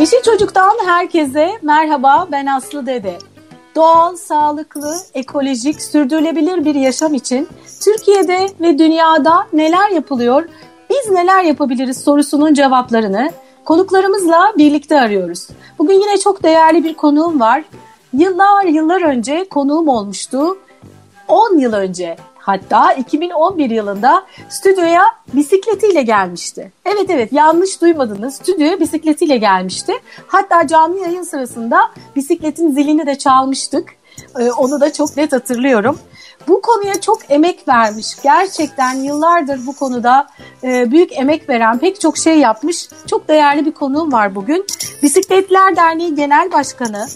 Yeşil Çocuk'tan herkese merhaba ben Aslı Dede. Doğal, sağlıklı, ekolojik, sürdürülebilir bir yaşam için Türkiye'de ve dünyada neler yapılıyor, biz neler yapabiliriz sorusunun cevaplarını konuklarımızla birlikte arıyoruz. Bugün yine çok değerli bir konuğum var. Yıllar yıllar önce konuğum olmuştu. 10 yıl önce hatta 2011 yılında stüdyoya bisikletiyle gelmişti. Evet evet yanlış duymadınız stüdyoya bisikletiyle gelmişti. Hatta canlı yayın sırasında bisikletin zilini de çalmıştık. Ee, onu da çok net hatırlıyorum. Bu konuya çok emek vermiş. Gerçekten yıllardır bu konuda e, büyük emek veren pek çok şey yapmış. Çok değerli bir konuğum var bugün. Bisikletler Derneği Genel Başkanı,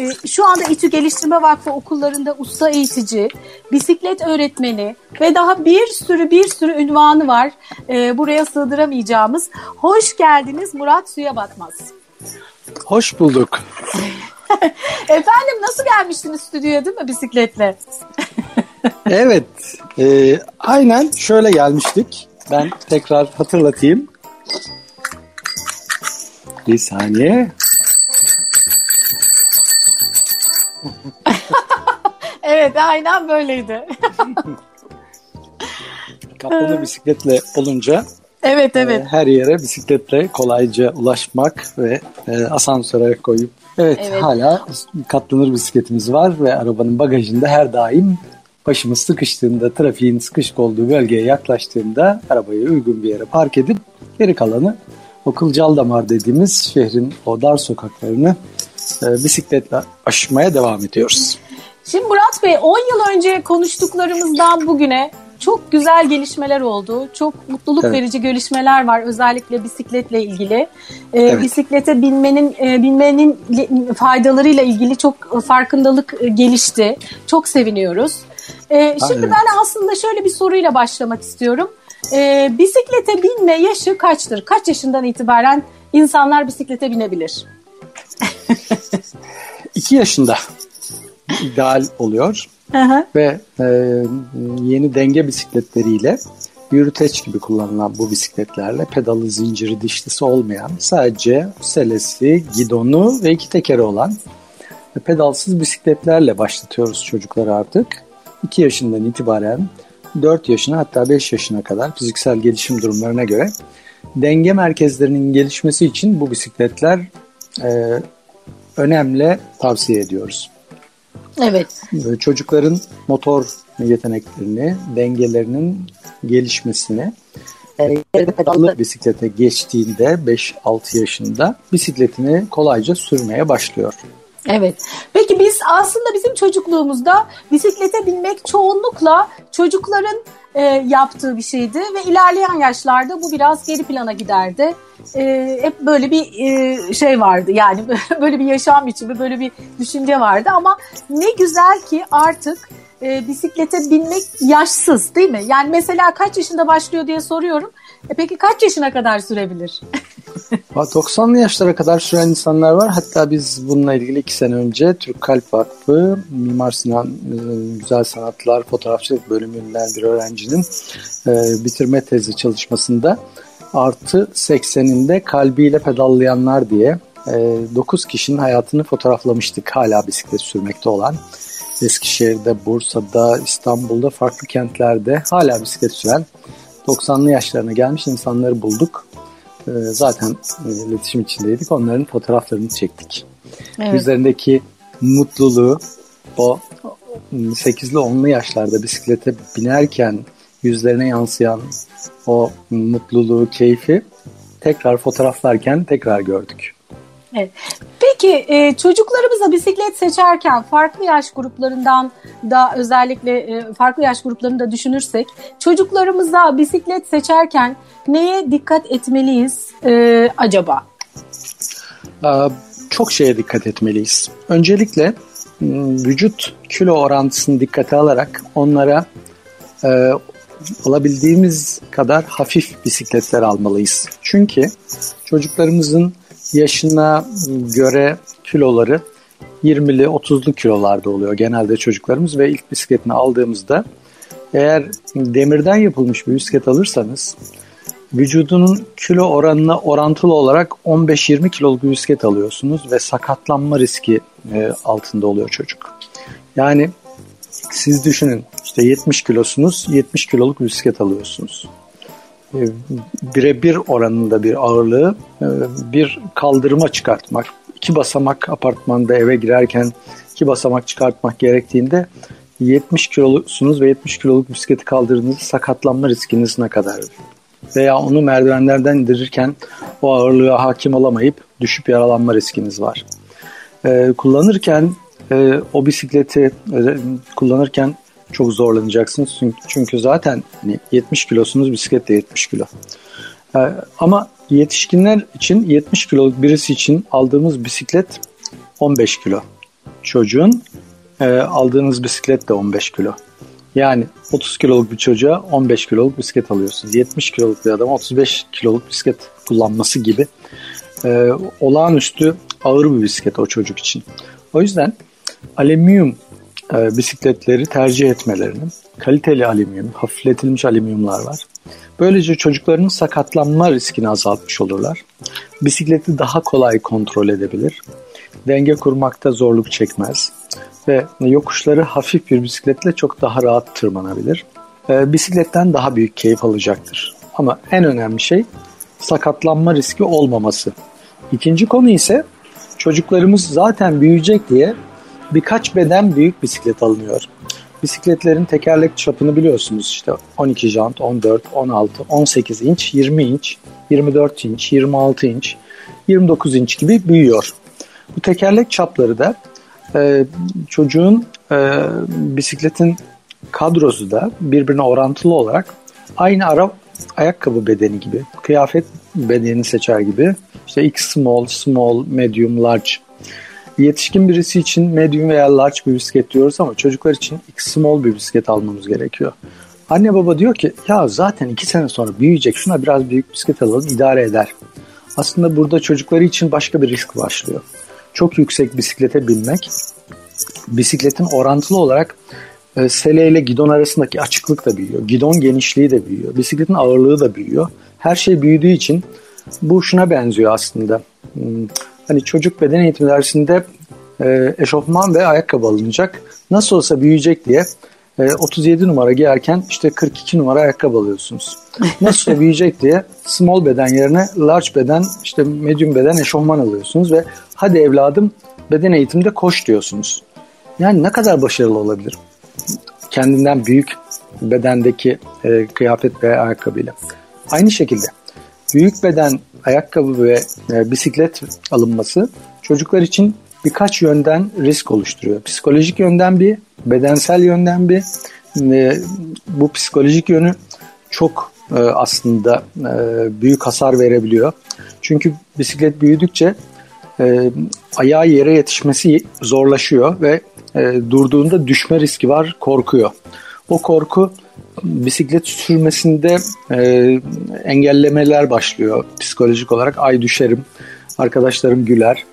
e, şu anda İTÜ Geliştirme Vakfı okullarında usta eğitici, bisiklet öğretmeni ve daha bir sürü bir sürü ünvanı var. E, buraya sığdıramayacağımız. Hoş geldiniz Murat Suya Batmaz. Hoş bulduk. Efendim nasıl gelmiştiniz stüdyoya değil mi bisikletle? evet, e, aynen şöyle gelmiştik. Ben tekrar hatırlatayım. Bir saniye. evet aynen böyleydi. Kaplanı bisikletle olunca Evet evet. E, her yere bisikletle kolayca ulaşmak ve e, asansöre koyup evet, evet hala katlanır bisikletimiz var ve arabanın bagajında her daim başımız sıkıştığında trafiğin sıkışık olduğu bölgeye yaklaştığında arabayı uygun bir yere park edip geri kalanı Okul Caldamar dediğimiz şehrin o dar sokaklarını e, bisikletle aşmaya devam ediyoruz. Şimdi Murat Bey 10 yıl önce konuştuklarımızdan bugüne çok güzel gelişmeler oldu. Çok mutluluk evet. verici gelişmeler var özellikle bisikletle ilgili. Ee, evet. Bisiklete binmenin e, binmenin faydalarıyla ilgili çok farkındalık e, gelişti. Çok seviniyoruz. Ee, şimdi Aynen. ben aslında şöyle bir soruyla başlamak istiyorum. Ee, bisiklete binme yaşı kaçtır? Kaç yaşından itibaren insanlar bisiklete binebilir? 2 yaşında ideal oluyor. Hı Ve e, yeni denge bisikletleriyle yürüteç gibi kullanılan bu bisikletlerle pedalı, zinciri, dişlisi olmayan sadece selesi, gidonu ve iki tekeri olan pedalsız bisikletlerle başlatıyoruz çocukları artık. 2 yaşından itibaren 4 yaşına hatta 5 yaşına kadar fiziksel gelişim durumlarına göre denge merkezlerinin gelişmesi için bu bisikletler e, önemli tavsiye ediyoruz. Evet. Çocukların motor yeteneklerini, dengelerinin gelişmesini pedallı bisiklete geçtiğinde 5-6 yaşında bisikletini kolayca sürmeye başlıyor. Evet. Peki biz aslında bizim çocukluğumuzda bisiklete binmek çoğunlukla çocukların e, yaptığı bir şeydi ve ilerleyen yaşlarda bu biraz geri plana giderdi. E, hep böyle bir e, şey vardı yani böyle bir yaşam biçimi, böyle bir düşünce vardı ama ne güzel ki artık e, bisiklete binmek yaşsız değil mi? Yani mesela kaç yaşında başlıyor diye soruyorum. E peki kaç yaşına kadar sürebilir? 90'lı yaşlara kadar süren insanlar var. Hatta biz bununla ilgili iki sene önce Türk Kalp Vakfı Mimar Sinan e, Güzel Sanatlar Fotoğrafçılık bölümünden bir öğrencinin e, bitirme tezi çalışmasında artı 80'inde kalbiyle pedallayanlar diye 9 e, kişinin hayatını fotoğraflamıştık hala bisiklet sürmekte olan. Eskişehir'de, Bursa'da, İstanbul'da, farklı kentlerde hala bisiklet süren 90'lı yaşlarına gelmiş insanları bulduk. Ee, zaten e, iletişim içindeydik. Onların fotoğraflarını çektik. Evet. Üzerindeki mutluluğu o 8'li 10'lu yaşlarda bisiklete binerken yüzlerine yansıyan o mutluluğu, keyfi tekrar fotoğraflarken tekrar gördük. Evet. Peki e, çocuklarımıza bisiklet seçerken farklı yaş gruplarından da özellikle e, farklı yaş gruplarını da düşünürsek çocuklarımıza bisiklet seçerken neye dikkat etmeliyiz e, acaba? Çok şeye dikkat etmeliyiz. Öncelikle vücut kilo orantısını dikkate alarak onlara e, alabildiğimiz kadar hafif bisikletler almalıyız. Çünkü çocuklarımızın yaşına göre kiloları 20'li 30'lu kilolarda oluyor genelde çocuklarımız ve ilk bisikletini aldığımızda eğer demirden yapılmış bir bisiklet alırsanız vücudunun kilo oranına orantılı olarak 15-20 kiloluk bir bisiklet alıyorsunuz ve sakatlanma riski e, altında oluyor çocuk. Yani siz düşünün işte 70 kilosunuz 70 kiloluk bir bisiklet alıyorsunuz. E, birebir oranında bir ağırlığı e, bir kaldırıma çıkartmak, iki basamak apartmanda eve girerken iki basamak çıkartmak gerektiğinde 70 kilosunuz ve 70 kiloluk bisikleti kaldırdığınızda sakatlanma riskiniz ne kadar? Veya onu merdivenlerden indirirken o ağırlığa hakim olamayıp düşüp yaralanma riskiniz var. Ee, kullanırken e, o bisikleti e, kullanırken çok zorlanacaksınız. Çünkü, zaten hani 70 kilosunuz bisiklet de 70 kilo. Ee, ama yetişkinler için 70 kiloluk birisi için aldığımız bisiklet 15 kilo. Çocuğun e, aldığınız bisiklet de 15 kilo. Yani 30 kiloluk bir çocuğa 15 kiloluk bisiklet alıyorsunuz. 70 kiloluk bir adama 35 kiloluk bisiklet kullanması gibi e, olağanüstü ağır bir bisiklet o çocuk için. O yüzden alüminyum e, bisikletleri tercih etmelerini, kaliteli alüminyum, hafifletilmiş alüminyumlar var. Böylece çocukların sakatlanma riskini azaltmış olurlar. Bisikleti daha kolay kontrol edebilir. Denge kurmakta zorluk çekmez ve yokuşları hafif bir bisikletle çok daha rahat tırmanabilir. E, bisikletten daha büyük keyif alacaktır. Ama en önemli şey sakatlanma riski olmaması. İkinci konu ise çocuklarımız zaten büyüyecek diye birkaç beden büyük bisiklet alınıyor. Bisikletlerin tekerlek çapını biliyorsunuz işte 12 jant, 14, 16, 18 inç, 20 inç, 24 inç, 26 inç, 29 inç gibi büyüyor. Bu tekerlek çapları da e, çocuğun e, bisikletin kadrosu da birbirine orantılı olarak aynı ara ayakkabı bedeni gibi, kıyafet bedenini seçer gibi. İşte X small, small, medium, large. Yetişkin birisi için medium veya large bir bisiklet diyoruz ama çocuklar için X small bir bisiklet almamız gerekiyor. Anne baba diyor ki ya zaten iki sene sonra büyüyecek şuna biraz büyük bisiklet alalım idare eder. Aslında burada çocukları için başka bir risk başlıyor çok yüksek bisiklete binmek bisikletin orantılı olarak e, sele ile gidon arasındaki açıklık da büyüyor. Gidon genişliği de büyüyor. Bisikletin ağırlığı da büyüyor. Her şey büyüdüğü için bu şuna benziyor aslında. Hani çocuk beden eğitimi dersinde e, eşofman ve ayakkabı alınacak. Nasıl olsa büyüyecek diye 37 e, numara giyerken işte 42 numara ayakkabı alıyorsunuz. Nasıl büyüyecek diye small beden yerine large beden işte medium beden eşofman alıyorsunuz ve hadi evladım beden eğitimde koş diyorsunuz. Yani ne kadar başarılı olabilir? Kendinden büyük bedendeki e, kıyafet ve ayakkabıyla. Aynı şekilde büyük beden ayakkabı ve e, bisiklet alınması çocuklar için birkaç yönden risk oluşturuyor. Psikolojik yönden bir, bedensel yönden bir. E, bu psikolojik yönü çok e, aslında e, büyük hasar verebiliyor. Çünkü bisiklet büyüdükçe e, ayağı yere yetişmesi zorlaşıyor ve e, durduğunda düşme riski var, korkuyor. O korku bisiklet sürmesinde e, engellemeler başlıyor psikolojik olarak. Ay düşerim, arkadaşlarım güler,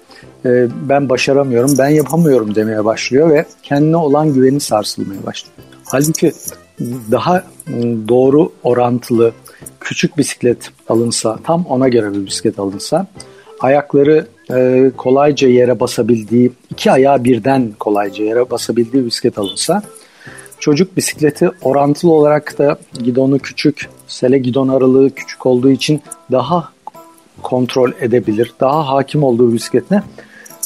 e, ben başaramıyorum, ben yapamıyorum demeye başlıyor ve kendine olan güveni sarsılmaya başlıyor. Halbuki daha doğru orantılı küçük bisiklet alınsa, tam ona göre bir bisiklet alınsa, ayakları e, kolayca yere basabildiği, iki ayağı birden kolayca yere basabildiği bisiklet alınsa, çocuk bisikleti orantılı olarak da gidonu küçük, sele gidon aralığı küçük olduğu için daha kontrol edebilir, daha hakim olduğu bisikletle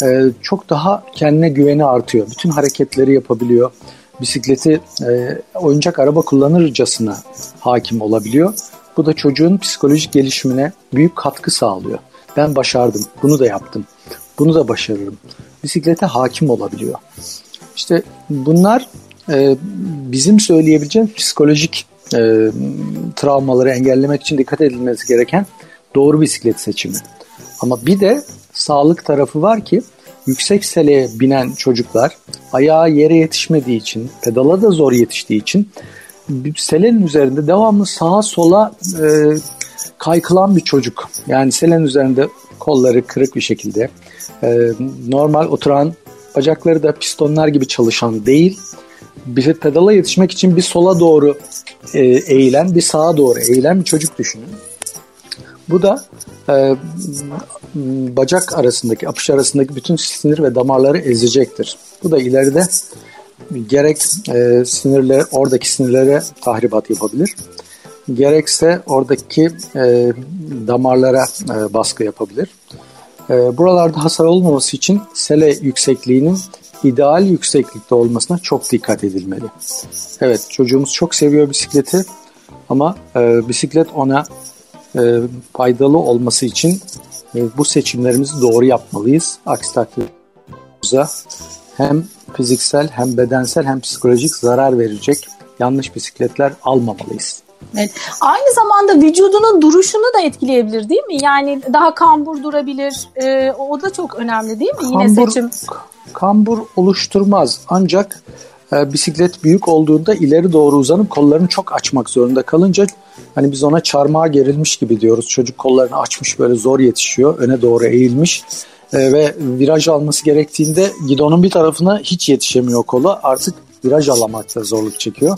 e, çok daha kendine güveni artıyor. Bütün hareketleri yapabiliyor. Bisikleti e, oyuncak araba kullanırcasına hakim olabiliyor. Bu da çocuğun psikolojik gelişimine büyük katkı sağlıyor. Ben başardım, bunu da yaptım, bunu da başarırım. Bisiklete hakim olabiliyor. İşte bunlar e, bizim söyleyebileceğimiz psikolojik e, travmaları engellemek için dikkat edilmesi gereken doğru bisiklet seçimi. Ama bir de sağlık tarafı var ki yüksek seleye binen çocuklar ayağı yere yetişmediği için, pedala da zor yetiştiği için selenin üzerinde devamlı sağa sola e, kaykılan bir çocuk. Yani selenin üzerinde kolları kırık bir şekilde e, normal oturan bacakları da pistonlar gibi çalışan değil bir pedala yetişmek için bir sola doğru e, eğilen bir sağa doğru eğilen bir çocuk düşünün. Bu da e, bacak arasındaki, apış arasındaki bütün sinir ve damarları ezecektir. Bu da ileride gerek e, sinirle oradaki sinirlere tahribat yapabilir. Gerekse oradaki e, damarlara e, baskı yapabilir. E, buralarda hasar olmaması için sele yüksekliğinin ideal yükseklikte olmasına çok dikkat edilmeli. Evet çocuğumuz çok seviyor bisikleti ama e, bisiklet ona e, faydalı olması için e, bu seçimlerimizi doğru yapmalıyız. Aksi takdirde hem fiziksel hem bedensel hem psikolojik zarar verecek yanlış bisikletler almamalıyız. Evet. Aynı zamanda vücudunun duruşunu da etkileyebilir değil mi? Yani daha kambur durabilir. Ee, o da çok önemli değil mi? Yine kambur, seçim. Kambur oluşturmaz. Ancak e, bisiklet büyük olduğunda ileri doğru uzanıp kollarını çok açmak zorunda kalınca hani biz ona çarmıha gerilmiş gibi diyoruz. Çocuk kollarını açmış böyle zor yetişiyor. Öne doğru eğilmiş e, ve viraj alması gerektiğinde gidonun bir tarafına hiç yetişemiyor kolu. Artık viraj alamakta zorluk çekiyor.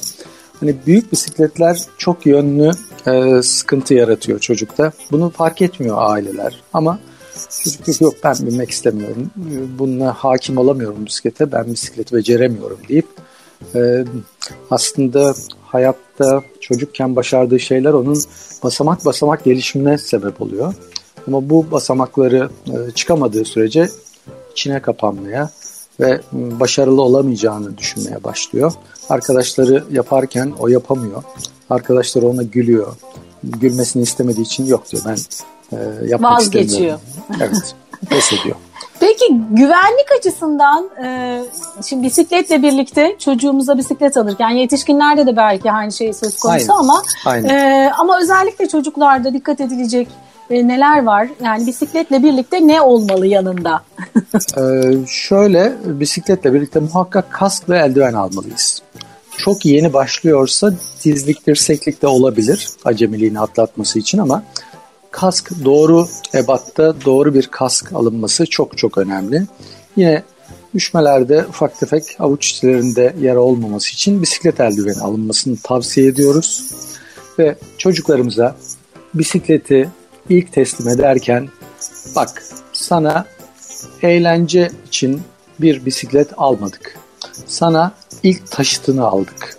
Hani büyük bisikletler çok yönlü e, sıkıntı yaratıyor çocukta. Bunu fark etmiyor aileler ama yok, yok ben binmek istemiyorum. Bununla hakim olamıyorum bisiklete. Ben bisikleti beceremiyorum deyip e, aslında hayatta çocukken başardığı şeyler onun basamak basamak gelişimine sebep oluyor. Ama bu basamakları e, çıkamadığı sürece içine kapanmaya ve başarılı olamayacağını düşünmeye başlıyor. Arkadaşları yaparken o yapamıyor. Arkadaşları ona gülüyor. Gülmesini istemediği için yok diyor ben e, yapmak Vazgeçiyor. Evet pes ediyor. Peki güvenlik açısından e, şimdi bisikletle birlikte çocuğumuza bisiklet alırken yetişkinlerde de belki aynı şey söz konusu Aynen. ama Aynen. E, ama özellikle çocuklarda dikkat edilecek e, neler var? Yani bisikletle birlikte ne olmalı yanında? ee, şöyle bisikletle birlikte muhakkak kask ve eldiven almalıyız. Çok yeni başlıyorsa dizlik dirseklik de olabilir acemiliğini atlatması için ama kask doğru ebatta doğru bir kask alınması çok çok önemli. Yine düşmelerde ufak tefek avuç içlerinde yara olmaması için bisiklet eldiveni alınmasını tavsiye ediyoruz. Ve çocuklarımıza bisikleti ilk teslim ederken bak sana eğlence için bir bisiklet almadık. Sana ilk taşıtını aldık.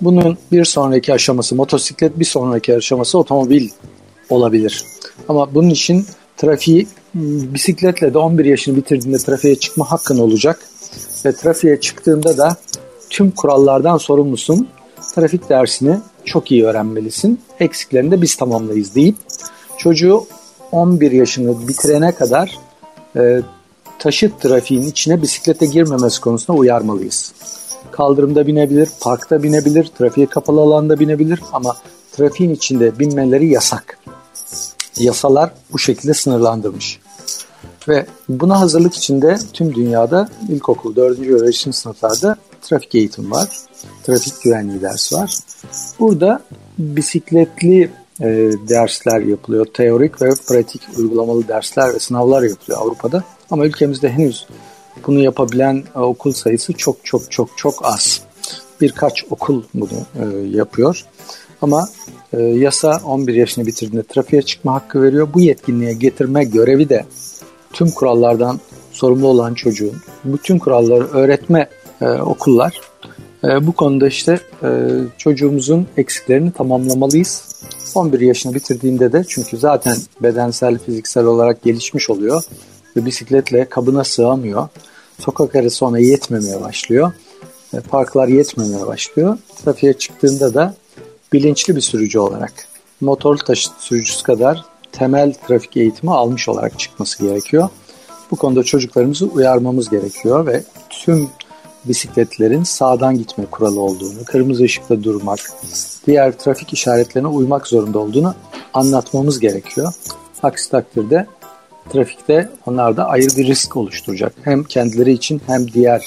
Bunun bir sonraki aşaması motosiklet, bir sonraki aşaması otomobil olabilir. Ama bunun için trafiği bisikletle de 11 yaşını bitirdiğinde trafiğe çıkma hakkın olacak. Ve trafiğe çıktığında da tüm kurallardan sorumlusun. Trafik dersini çok iyi öğrenmelisin. Eksiklerini de biz tamamlayız deyip çocuğu 11 yaşını bitirene kadar e, taşıt trafiğin içine bisiklete girmemesi konusunda uyarmalıyız. Kaldırımda binebilir, parkta binebilir, trafiğe kapalı alanda binebilir ama trafiğin içinde binmeleri yasak. Yasalar bu şekilde sınırlandırmış. Ve buna hazırlık içinde tüm dünyada ilkokul 4. ve 5. sınıflarda trafik eğitim var. Trafik güvenliği dersi var. Burada bisikletli e, dersler yapılıyor. Teorik ve pratik uygulamalı dersler ve sınavlar yapılıyor Avrupa'da. Ama ülkemizde henüz bunu yapabilen e, okul sayısı çok çok çok çok az. Birkaç okul bunu e, yapıyor. Ama e, yasa 11 yaşını bitirdiğinde trafiğe çıkma hakkı veriyor. Bu yetkinliğe getirme görevi de tüm kurallardan sorumlu olan çocuğun bütün kuralları öğretme e, okullar. E, bu konuda işte e, çocuğumuzun eksiklerini tamamlamalıyız. 11 yaşını bitirdiğinde de çünkü zaten bedensel, fiziksel olarak gelişmiş oluyor ve bisikletle kabına sığamıyor. Sokak arası ona yetmemeye başlıyor. E, parklar yetmemeye başlıyor. Trafiğe çıktığında da bilinçli bir sürücü olarak motor taşıt sürücüsü kadar temel trafik eğitimi almış olarak çıkması gerekiyor. Bu konuda çocuklarımızı uyarmamız gerekiyor ve tüm bisikletlerin sağdan gitme kuralı olduğunu, kırmızı ışıkta durmak, diğer trafik işaretlerine uymak zorunda olduğunu anlatmamız gerekiyor. Aksi takdirde trafikte onlar da ayrı bir risk oluşturacak. Hem kendileri için hem diğer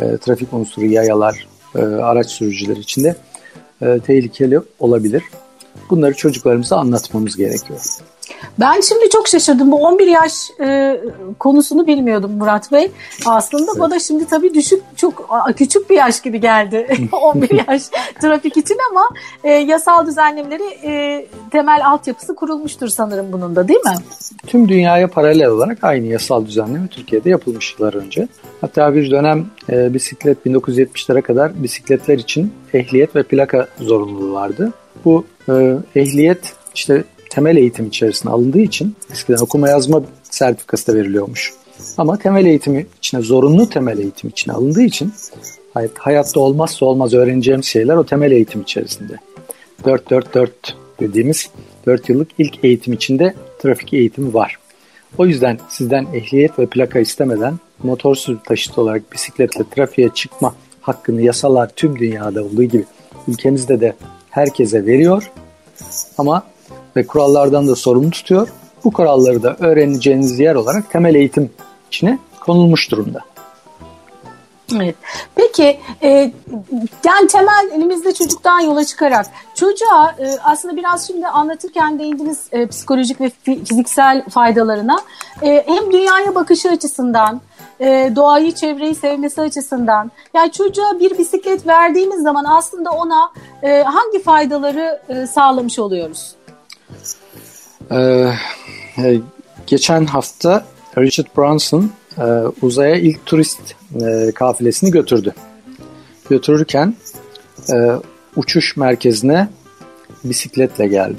e, trafik unsuru yayalar, e, araç sürücüleri için de e, tehlikeli olabilir. Bunları çocuklarımıza anlatmamız gerekiyor. Ben şimdi çok şaşırdım. Bu 11 yaş e, konusunu bilmiyordum Murat Bey. Aslında evet. bana şimdi tabii düşük çok küçük bir yaş gibi geldi. 11 yaş trafik için ama e, yasal düzenlemeleri e, temel altyapısı kurulmuştur sanırım bunun da değil mi? Tüm dünyaya paralel olarak aynı yasal düzenleme Türkiye'de yapılmış yıllar önce. Hatta bir dönem e, bisiklet 1970'lere kadar bisikletler için ehliyet ve plaka zorunluluğu vardı. Bu e, ehliyet işte temel eğitim içerisine alındığı için eskiden okuma yazma sertifikası da veriliyormuş. Ama temel eğitimi içine zorunlu temel eğitim içine alındığı için hayatta olmazsa olmaz öğreneceğimiz şeyler o temel eğitim içerisinde. 4-4-4 dediğimiz 4 yıllık ilk eğitim içinde trafik eğitimi var. O yüzden sizden ehliyet ve plaka istemeden motorsuz taşıt olarak bisikletle trafiğe çıkma hakkını yasalar tüm dünyada olduğu gibi ülkemizde de herkese veriyor. Ama ve kurallardan da sorumlu tutuyor. Bu kuralları da öğreneceğiniz yer olarak temel eğitim içine konulmuş durumda. Evet. Peki e, yani temel elimizde çocuktan yola çıkarak çocuğa e, aslında biraz şimdi anlatırken değindiniz e, psikolojik ve fiziksel faydalarına e, hem dünyaya bakışı açısından e, doğayı çevreyi sevmesi açısından yani çocuğa bir bisiklet verdiğimiz zaman aslında ona e, hangi faydaları e, sağlamış oluyoruz? Ee, e, geçen hafta Richard Branson e, uzaya ilk turist e, kafilesini götürdü. Götürürken e, uçuş merkezine bisikletle geldi.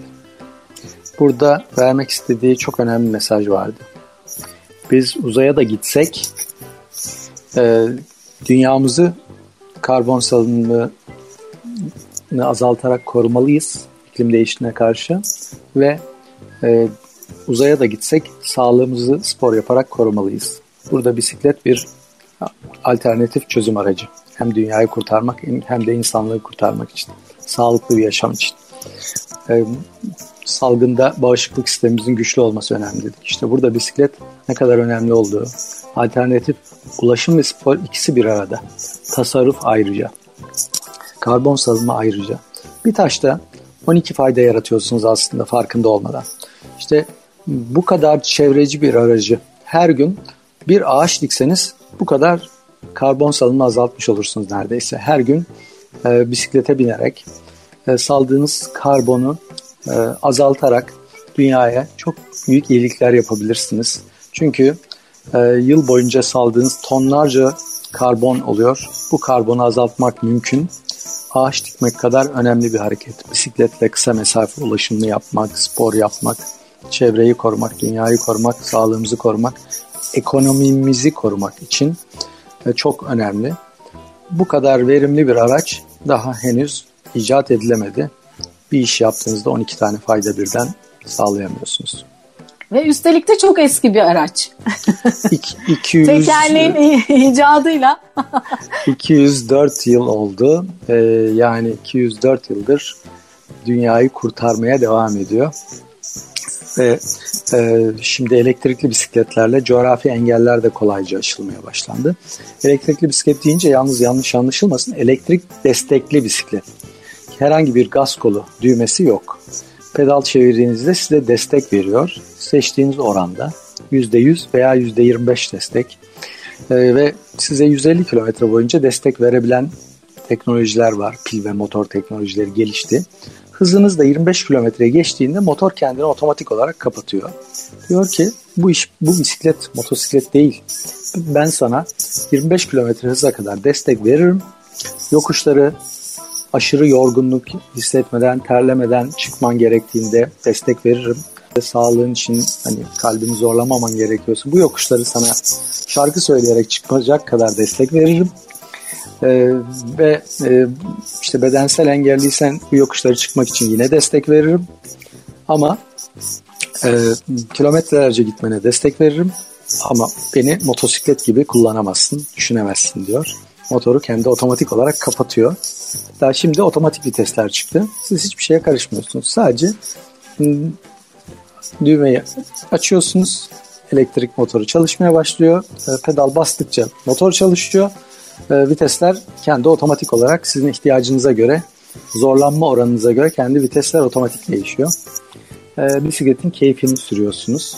Burada vermek istediği çok önemli mesaj vardı. Biz uzaya da gitsek e, dünyamızı karbon salınımını azaltarak korumalıyız iklim değişikliğine karşı ve e, uzaya da gitsek sağlığımızı spor yaparak korumalıyız. Burada bisiklet bir alternatif çözüm aracı. Hem dünyayı kurtarmak hem de insanlığı kurtarmak için. Sağlıklı bir yaşam için. E, salgında bağışıklık sistemimizin güçlü olması önemli dedik. İşte burada bisiklet ne kadar önemli olduğu, alternatif ulaşım ve spor ikisi bir arada. Tasarruf ayrıca, karbon salımı ayrıca. Bir taşta 12 fayda yaratıyorsunuz aslında farkında olmadan. İşte bu kadar çevreci bir aracı her gün bir ağaç dikseniz bu kadar karbon salımını azaltmış olursunuz neredeyse. Her gün e, bisiklete binerek e, saldığınız karbonu e, azaltarak dünyaya çok büyük iyilikler yapabilirsiniz. Çünkü e, yıl boyunca saldığınız tonlarca karbon oluyor. Bu karbonu azaltmak mümkün. Ağaç dikmek kadar önemli bir hareket. Bisikletle kısa mesafe ulaşımını yapmak, spor yapmak, çevreyi korumak, dünyayı korumak, sağlığımızı korumak, ekonomimizi korumak için e, çok önemli. Bu kadar verimli bir araç daha henüz icat edilemedi. Bir iş yaptığınızda 12 tane fayda birden sağlayamıyorsunuz. Ve üstelik de çok eski bir araç. İki, 200, Tekerleğin icadıyla. 204 yıl oldu. Ee, yani 204 yıldır dünyayı kurtarmaya devam ediyor. Ve e, şimdi elektrikli bisikletlerle coğrafi engeller de kolayca aşılmaya başlandı. Elektrikli bisiklet deyince yalnız yanlış anlaşılmasın. Elektrik destekli bisiklet. Herhangi bir gaz kolu düğmesi yok. Pedal çevirdiğinizde size destek veriyor. Seçtiğiniz oranda %100 veya %25 destek. Ee, ve size 150 kilometre boyunca destek verebilen teknolojiler var. Pil ve motor teknolojileri gelişti. Hızınız da 25 kilometreye geçtiğinde motor kendini otomatik olarak kapatıyor. Diyor ki bu iş bu bisiklet motosiklet değil. Ben sana 25 kilometre hıza kadar destek veririm. Yokuşları aşırı yorgunluk hissetmeden, terlemeden çıkman gerektiğinde destek veririm. Sağlığın için hani kalbini zorlamaman gerekiyorsa bu yokuşları sana şarkı söyleyerek çıkacak kadar destek veririm. Ee, ve e, işte bedensel engelliysen bu yokuşları çıkmak için yine destek veririm. Ama e, kilometrelerce gitmene destek veririm. Ama beni motosiklet gibi kullanamazsın, düşünemezsin diyor. Motoru kendi otomatik olarak kapatıyor. Daha şimdi otomatik vitesler çıktı. Siz hiçbir şeye karışmıyorsunuz. Sadece hmm, düğmeyi açıyorsunuz. Elektrik motoru çalışmaya başlıyor. E, pedal bastıkça motor çalışıyor. E, vitesler kendi otomatik olarak sizin ihtiyacınıza göre zorlanma oranınıza göre kendi vitesler otomatik değişiyor. e, bisikletin keyfini sürüyorsunuz.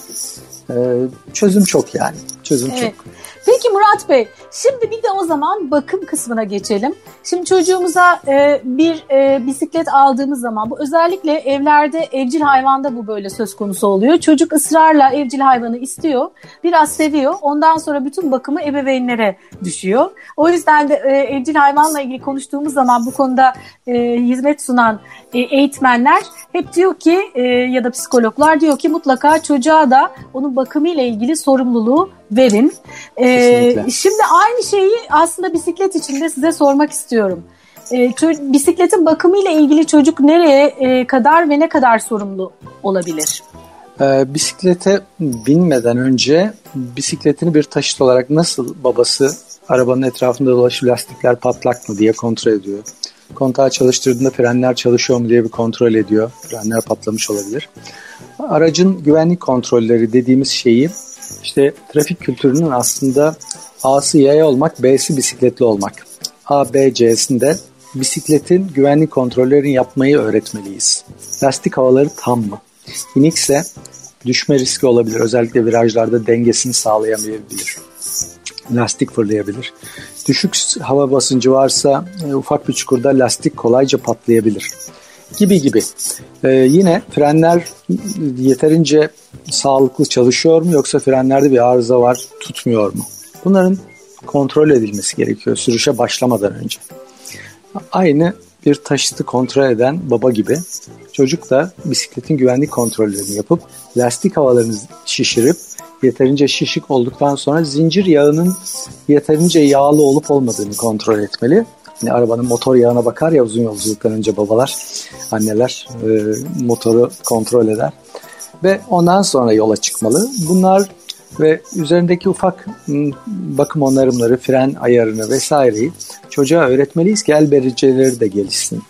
Çözüm çok yani. Çözüm evet. çok. Peki Murat Bey, şimdi bir de o zaman bakım kısmına geçelim. Şimdi çocuğumuza e, bir e, bisiklet aldığımız zaman, bu özellikle evlerde evcil hayvanda bu böyle söz konusu oluyor. Çocuk ısrarla evcil hayvanı istiyor, biraz seviyor. Ondan sonra bütün bakımı ebeveynlere düşüyor. O yüzden de e, evcil hayvanla ilgili konuştuğumuz zaman bu konuda e, hizmet sunan eğitmenler hep diyor ki e, ya da psikologlar diyor ki mutlaka çocuğa da onun bakımıyla ilgili sorumluluğu verin. Ee, şimdi aynı şeyi aslında bisiklet için de size sormak istiyorum. Ee, bisikletin bakımıyla ilgili çocuk nereye e, kadar ve ne kadar sorumlu olabilir? Bisiklete binmeden önce bisikletini bir taşıt olarak nasıl babası arabanın etrafında dolaşıp lastikler patlak mı diye kontrol ediyor. Kontağı çalıştırdığında frenler çalışıyor mu diye bir kontrol ediyor. Frenler patlamış olabilir. Aracın güvenlik kontrolleri dediğimiz şeyi işte trafik kültürünün aslında A'sı yaya olmak, B'si bisikletli olmak. A, B, C'sinde bisikletin güvenlik kontrollerini yapmayı öğretmeliyiz. Lastik havaları tam mı? İnikse düşme riski olabilir. Özellikle virajlarda dengesini sağlayamayabilir. Lastik fırlayabilir. Düşük hava basıncı varsa e, ufak bir çukurda lastik kolayca patlayabilir gibi gibi. Ee, yine frenler yeterince sağlıklı çalışıyor mu yoksa frenlerde bir arıza var tutmuyor mu? Bunların kontrol edilmesi gerekiyor sürüşe başlamadan önce. Aynı bir taşıtı kontrol eden baba gibi çocuk da bisikletin güvenlik kontrollerini yapıp lastik havalarını şişirip yeterince şişik olduktan sonra zincir yağının yeterince yağlı olup olmadığını kontrol etmeli. Yani arabanın motor yağına bakar ya uzun yolculuktan önce babalar, anneler e, motoru kontrol eder. Ve ondan sonra yola çıkmalı. Bunlar ve üzerindeki ufak bakım onarımları, fren ayarını vesaireyi çocuğa öğretmeliyiz ki el becerileri de gelişsin.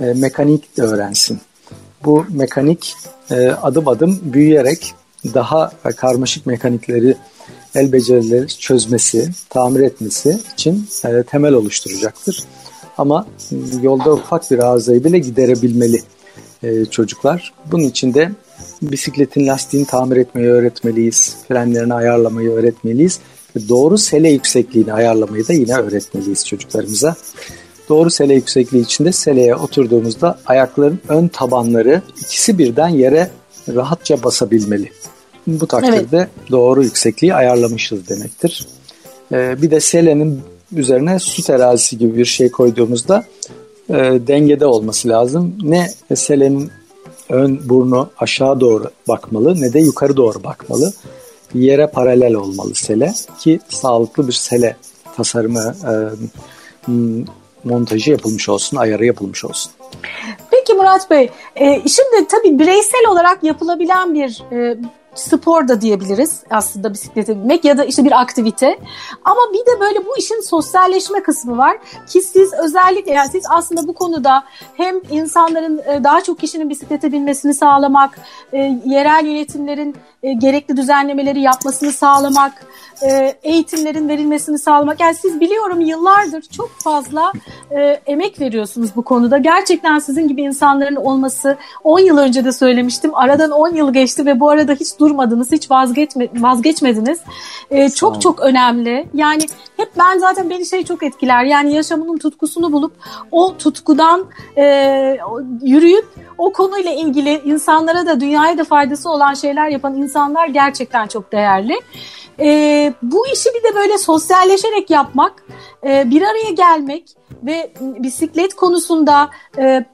E, mekanik de öğrensin. Bu mekanik e, adım adım büyüyerek daha karmaşık mekanikleri el becerileri çözmesi, tamir etmesi için e, temel oluşturacaktır. Ama yolda ufak bir arızayı bile giderebilmeli e, çocuklar. Bunun için de bisikletin lastiğini tamir etmeyi öğretmeliyiz, frenlerini ayarlamayı öğretmeliyiz doğru sele yüksekliğini ayarlamayı da yine öğretmeliyiz çocuklarımıza. Doğru sele yüksekliği için de seleye oturduğumuzda ayakların ön tabanları ikisi birden yere rahatça basabilmeli. Bu takdirde evet. doğru yüksekliği ayarlamışız demektir. Ee, bir de selenin üzerine su terazisi gibi bir şey koyduğumuzda e, dengede olması lazım. Ne selenin ön burnu aşağı doğru bakmalı ne de yukarı doğru bakmalı. Yere paralel olmalı sele ki sağlıklı bir sele tasarımı e, montajı yapılmış olsun, ayarı yapılmış olsun. Peki Murat Bey, e, şimdi tabii bireysel olarak yapılabilen bir e, spor da diyebiliriz aslında bisiklete binmek ya da işte bir aktivite. Ama bir de böyle bu işin sosyalleşme kısmı var ki siz özellikle yani siz aslında bu konuda hem insanların e, daha çok kişinin bisiklete binmesini sağlamak, e, yerel yönetimlerin e, gerekli düzenlemeleri yapmasını sağlamak, eğitimlerin verilmesini sağlamak. Yani siz biliyorum yıllardır çok fazla emek veriyorsunuz bu konuda. Gerçekten sizin gibi insanların olması 10 yıl önce de söylemiştim. Aradan 10 yıl geçti ve bu arada hiç durmadınız, hiç vazgeçme, vazgeçmediniz. E, çok çok önemli. Yani hep ben zaten beni şey çok etkiler. Yani yaşamının tutkusunu bulup o tutkudan e, yürüyüp o konuyla ilgili insanlara da dünyaya da faydası olan şeyler yapan insanlar gerçekten çok değerli. E, bu işi bir de böyle sosyalleşerek yapmak, e, bir araya gelmek ve bisiklet konusunda e,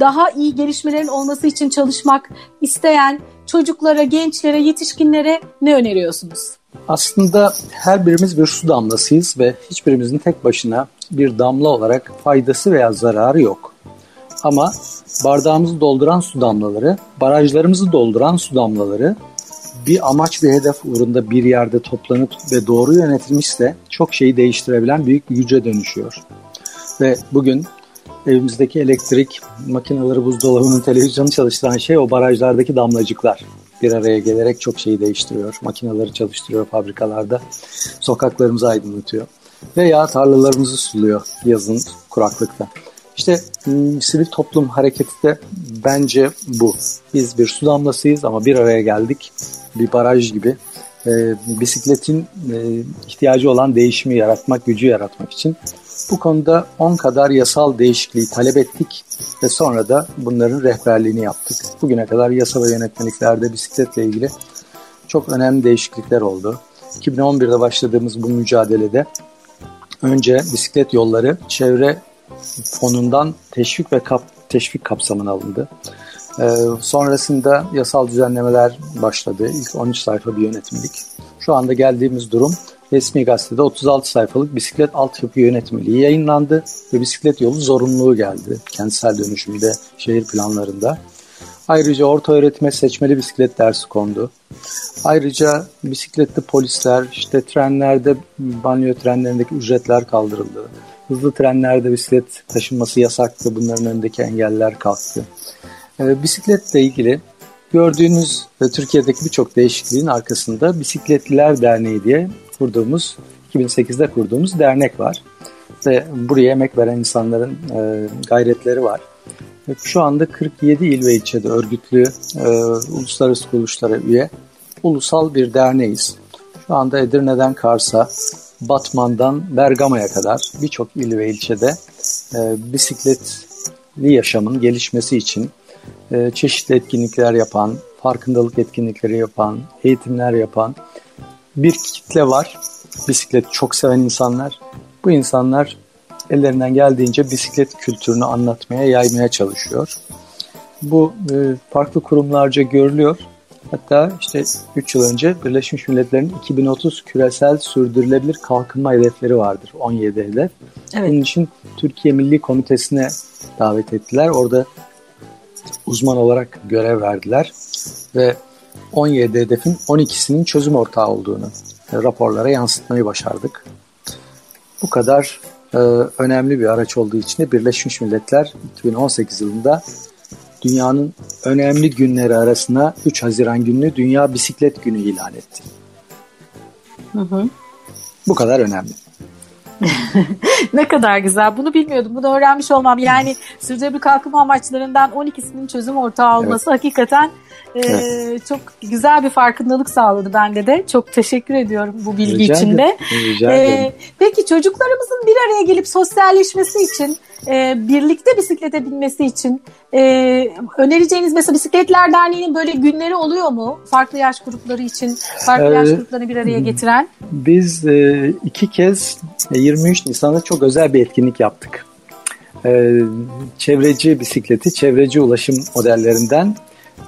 daha iyi gelişmelerin olması için çalışmak isteyen çocuklara, gençlere, yetişkinlere ne öneriyorsunuz? Aslında her birimiz bir su damlasıyız ve hiçbirimizin tek başına bir damla olarak faydası veya zararı yok. Ama bardağımızı dolduran su damlaları, barajlarımızı dolduran su damlaları bir amaç bir hedef uğrunda bir yerde toplanıp ve doğru yönetilmişse çok şeyi değiştirebilen büyük bir güce dönüşüyor. Ve bugün evimizdeki elektrik, makineleri, buzdolabının, televizyonu çalıştıran şey o barajlardaki damlacıklar. Bir araya gelerek çok şeyi değiştiriyor. Makineleri çalıştırıyor fabrikalarda. Sokaklarımızı aydınlatıyor. Veya tarlalarımızı suluyor yazın kuraklıkta. İşte ıı, sivil toplum hareketi de bence bu. Biz bir su damlasıyız ama bir araya geldik. Bir baraj gibi. E, bisikletin e, ihtiyacı olan değişimi yaratmak, gücü yaratmak için bu konuda 10 kadar yasal değişikliği talep ettik ve sonra da bunların rehberliğini yaptık. Bugüne kadar yasa ve yönetmeliklerde bisikletle ilgili çok önemli değişiklikler oldu. 2011'de başladığımız bu mücadelede önce bisiklet yolları çevre fonundan teşvik ve kap, teşvik kapsamına alındı. Ee, sonrasında yasal düzenlemeler başladı. İlk 13 sayfa bir yönetmelik. Şu anda geldiğimiz durum resmi gazetede 36 sayfalık bisiklet altyapı yönetmeliği yayınlandı ve bisiklet yolu zorunluluğu geldi kentsel dönüşümde, şehir planlarında. Ayrıca orta öğretime seçmeli bisiklet dersi kondu. Ayrıca bisikletli polisler, işte trenlerde, banyo trenlerindeki ücretler kaldırıldı. Hızlı trenlerde bisiklet taşınması yasaktı. Bunların önündeki engeller kalktı. E, bisikletle ilgili gördüğünüz ve Türkiye'deki birçok değişikliğin arkasında Bisikletliler Derneği diye kurduğumuz, 2008'de kurduğumuz dernek var. Ve buraya emek veren insanların e, gayretleri var. Şu anda 47 il ve ilçede örgütlü e, uluslararası kuruluşlara üye ulusal bir derneğiz. Şu anda Edirne'den Kars'a, Batman'dan Bergama'ya kadar birçok il ve ilçede e, bisikletli yaşamın gelişmesi için e, çeşitli etkinlikler yapan, farkındalık etkinlikleri yapan, eğitimler yapan bir kitle var. Bisiklet çok seven insanlar. Bu insanlar ellerinden geldiğince bisiklet kültürünü anlatmaya, yaymaya çalışıyor. Bu e, farklı kurumlarca görülüyor. Hatta işte 3 yıl önce Birleşmiş Milletler'in 2030 küresel sürdürülebilir kalkınma hedefleri vardır. 17 hedef. Evet. Bunun için Türkiye Milli Komitesi'ne davet ettiler. Orada uzman olarak görev verdiler ve 17 hedefin 12'sinin çözüm ortağı olduğunu raporlara yansıtmayı başardık. Bu kadar e, önemli bir araç olduğu için de Birleşmiş Milletler 2018 yılında dünyanın önemli günleri arasına 3 Haziran gününü Dünya Bisiklet Günü ilan etti. Hı hı. Bu kadar önemli. ne kadar güzel. Bunu bilmiyordum. Bunu öğrenmiş olmam. Yani sürdürülebilir kalkınma amaçlarından 12'sinin çözüm ortağı olması evet. hakikaten e, evet. çok güzel bir farkındalık sağladı bende de. Çok teşekkür ediyorum bu bilgi Rica için de. Rica e, peki çocuklarımızın bir araya gelip sosyalleşmesi için e, birlikte bisiklete binmesi için e, önereceğiniz mesela Bisikletler Derneği'nin böyle günleri oluyor mu? Farklı yaş grupları için, farklı ee, yaş gruplarını bir araya getiren. Biz e, iki kez 23 Nisan'da çok özel bir etkinlik yaptık. E, çevreci bisikleti, çevreci ulaşım modellerinden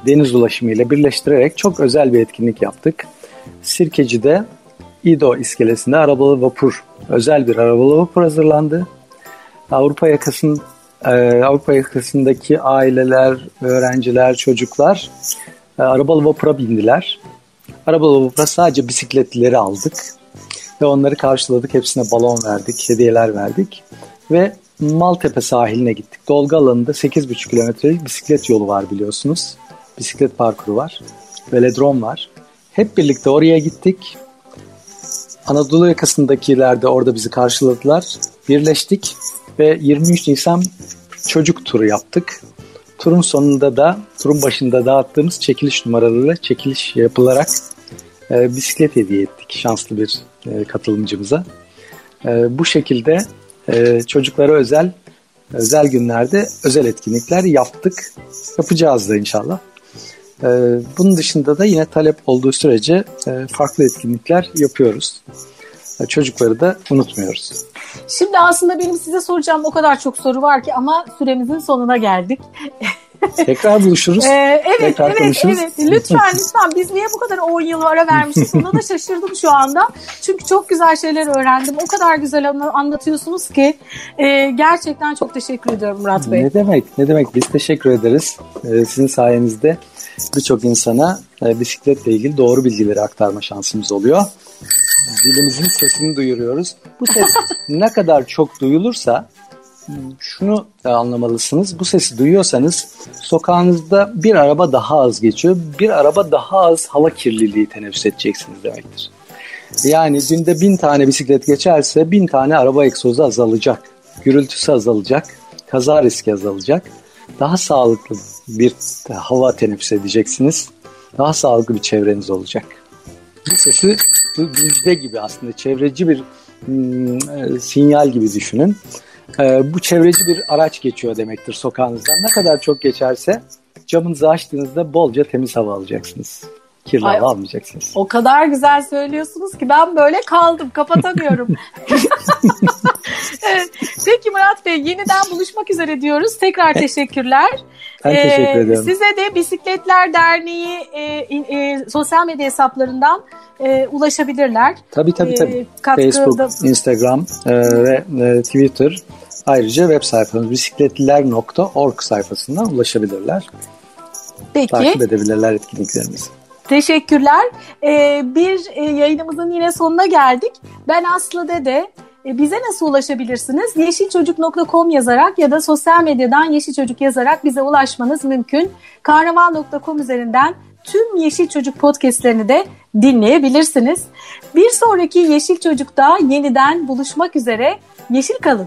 deniz ulaşımı ile birleştirerek çok özel bir etkinlik yaptık. Sirkeci'de İdo iskelesinde arabalı vapur, özel bir arabalı vapur hazırlandı. Avrupa yakasının e, Avrupa yakasındaki aileler, öğrenciler, çocuklar e, arabalı vapura bindiler. Arabalı vapura sadece bisikletlileri aldık ve onları karşıladık. Hepsine balon verdik, hediyeler verdik ve Maltepe sahiline gittik. Dolga alanında 8,5 kilometrelik bisiklet yolu var biliyorsunuz. Bisiklet parkuru var. Velodrom var. Hep birlikte oraya gittik. Anadolu yakasındakiler de orada bizi karşıladılar. Birleştik ve 23 Nisan çocuk turu yaptık. Turun sonunda da, turun başında dağıttığımız çekiliş numaralarıyla çekiliş yapılarak e, bisiklet hediye ettik şanslı bir e, katılımcımıza. E, bu şekilde e, çocuklara özel özel günlerde özel etkinlikler yaptık. Yapacağız da inşallah. E, bunun dışında da yine talep olduğu sürece e, farklı etkinlikler yapıyoruz. E, çocukları da unutmuyoruz. Şimdi aslında benim size soracağım o kadar çok soru var ki ama süremizin sonuna geldik. Tekrar buluşuruz. Ee, evet, Tekrar evet, konuşuruz. evet. Lütfen, lütfen. Biz niye bu kadar 10 yıl ara vermişiz? Buna da şaşırdım şu anda. Çünkü çok güzel şeyler öğrendim. O kadar güzel anlatıyorsunuz ki e, gerçekten çok teşekkür ediyorum Murat Bey. Ne demek, ne demek. Biz teşekkür ederiz. Ee, sizin sayenizde birçok insana e, bisikletle ilgili doğru bilgileri aktarma şansımız oluyor dilimizin sesini duyuruyoruz. Bu ses ne kadar çok duyulursa şunu anlamalısınız. Bu sesi duyuyorsanız sokağınızda bir araba daha az geçiyor. Bir araba daha az hava kirliliği teneffüs edeceksiniz demektir. Yani günde bin tane bisiklet geçerse bin tane araba egzozu azalacak. Gürültüsü azalacak. kaza riski azalacak. Daha sağlıklı bir hava teneffüs edeceksiniz. Daha sağlıklı bir çevreniz olacak. Bu sesi müjde gibi aslında çevreci bir hmm, e, sinyal gibi düşünün. E, bu çevreci bir araç geçiyor demektir sokağınızdan. Ne kadar çok geçerse camınızı açtığınızda bolca temiz hava alacaksınız. Kirli hava almayacaksınız. O kadar güzel söylüyorsunuz ki ben böyle kaldım kapatamıyorum. evet. Peki Murat Bey yeniden buluşmak üzere diyoruz. Tekrar teşekkürler. Ben ee, teşekkür ederim. Size de Bisikletler Derneği e, e, sosyal medya hesaplarından e, ulaşabilirler. Tabii tabii tabii. E, Facebook, Instagram e, ve e, Twitter ayrıca web sayfamız bisikletliler.org sayfasından ulaşabilirler. Peki. Takip edebilirler etkinliklerimizi. Teşekkürler. Ee, bir e, yayınımızın yine sonuna geldik. Ben Aslı Dede. E, bize nasıl ulaşabilirsiniz? Yeşilçocuk.com yazarak ya da sosyal medyadan Yeşil Çocuk yazarak bize ulaşmanız mümkün. Karnaval.com üzerinden tüm Yeşil Çocuk podcastlerini de dinleyebilirsiniz. Bir sonraki Yeşil Çocuk'ta yeniden buluşmak üzere. Yeşil kalın.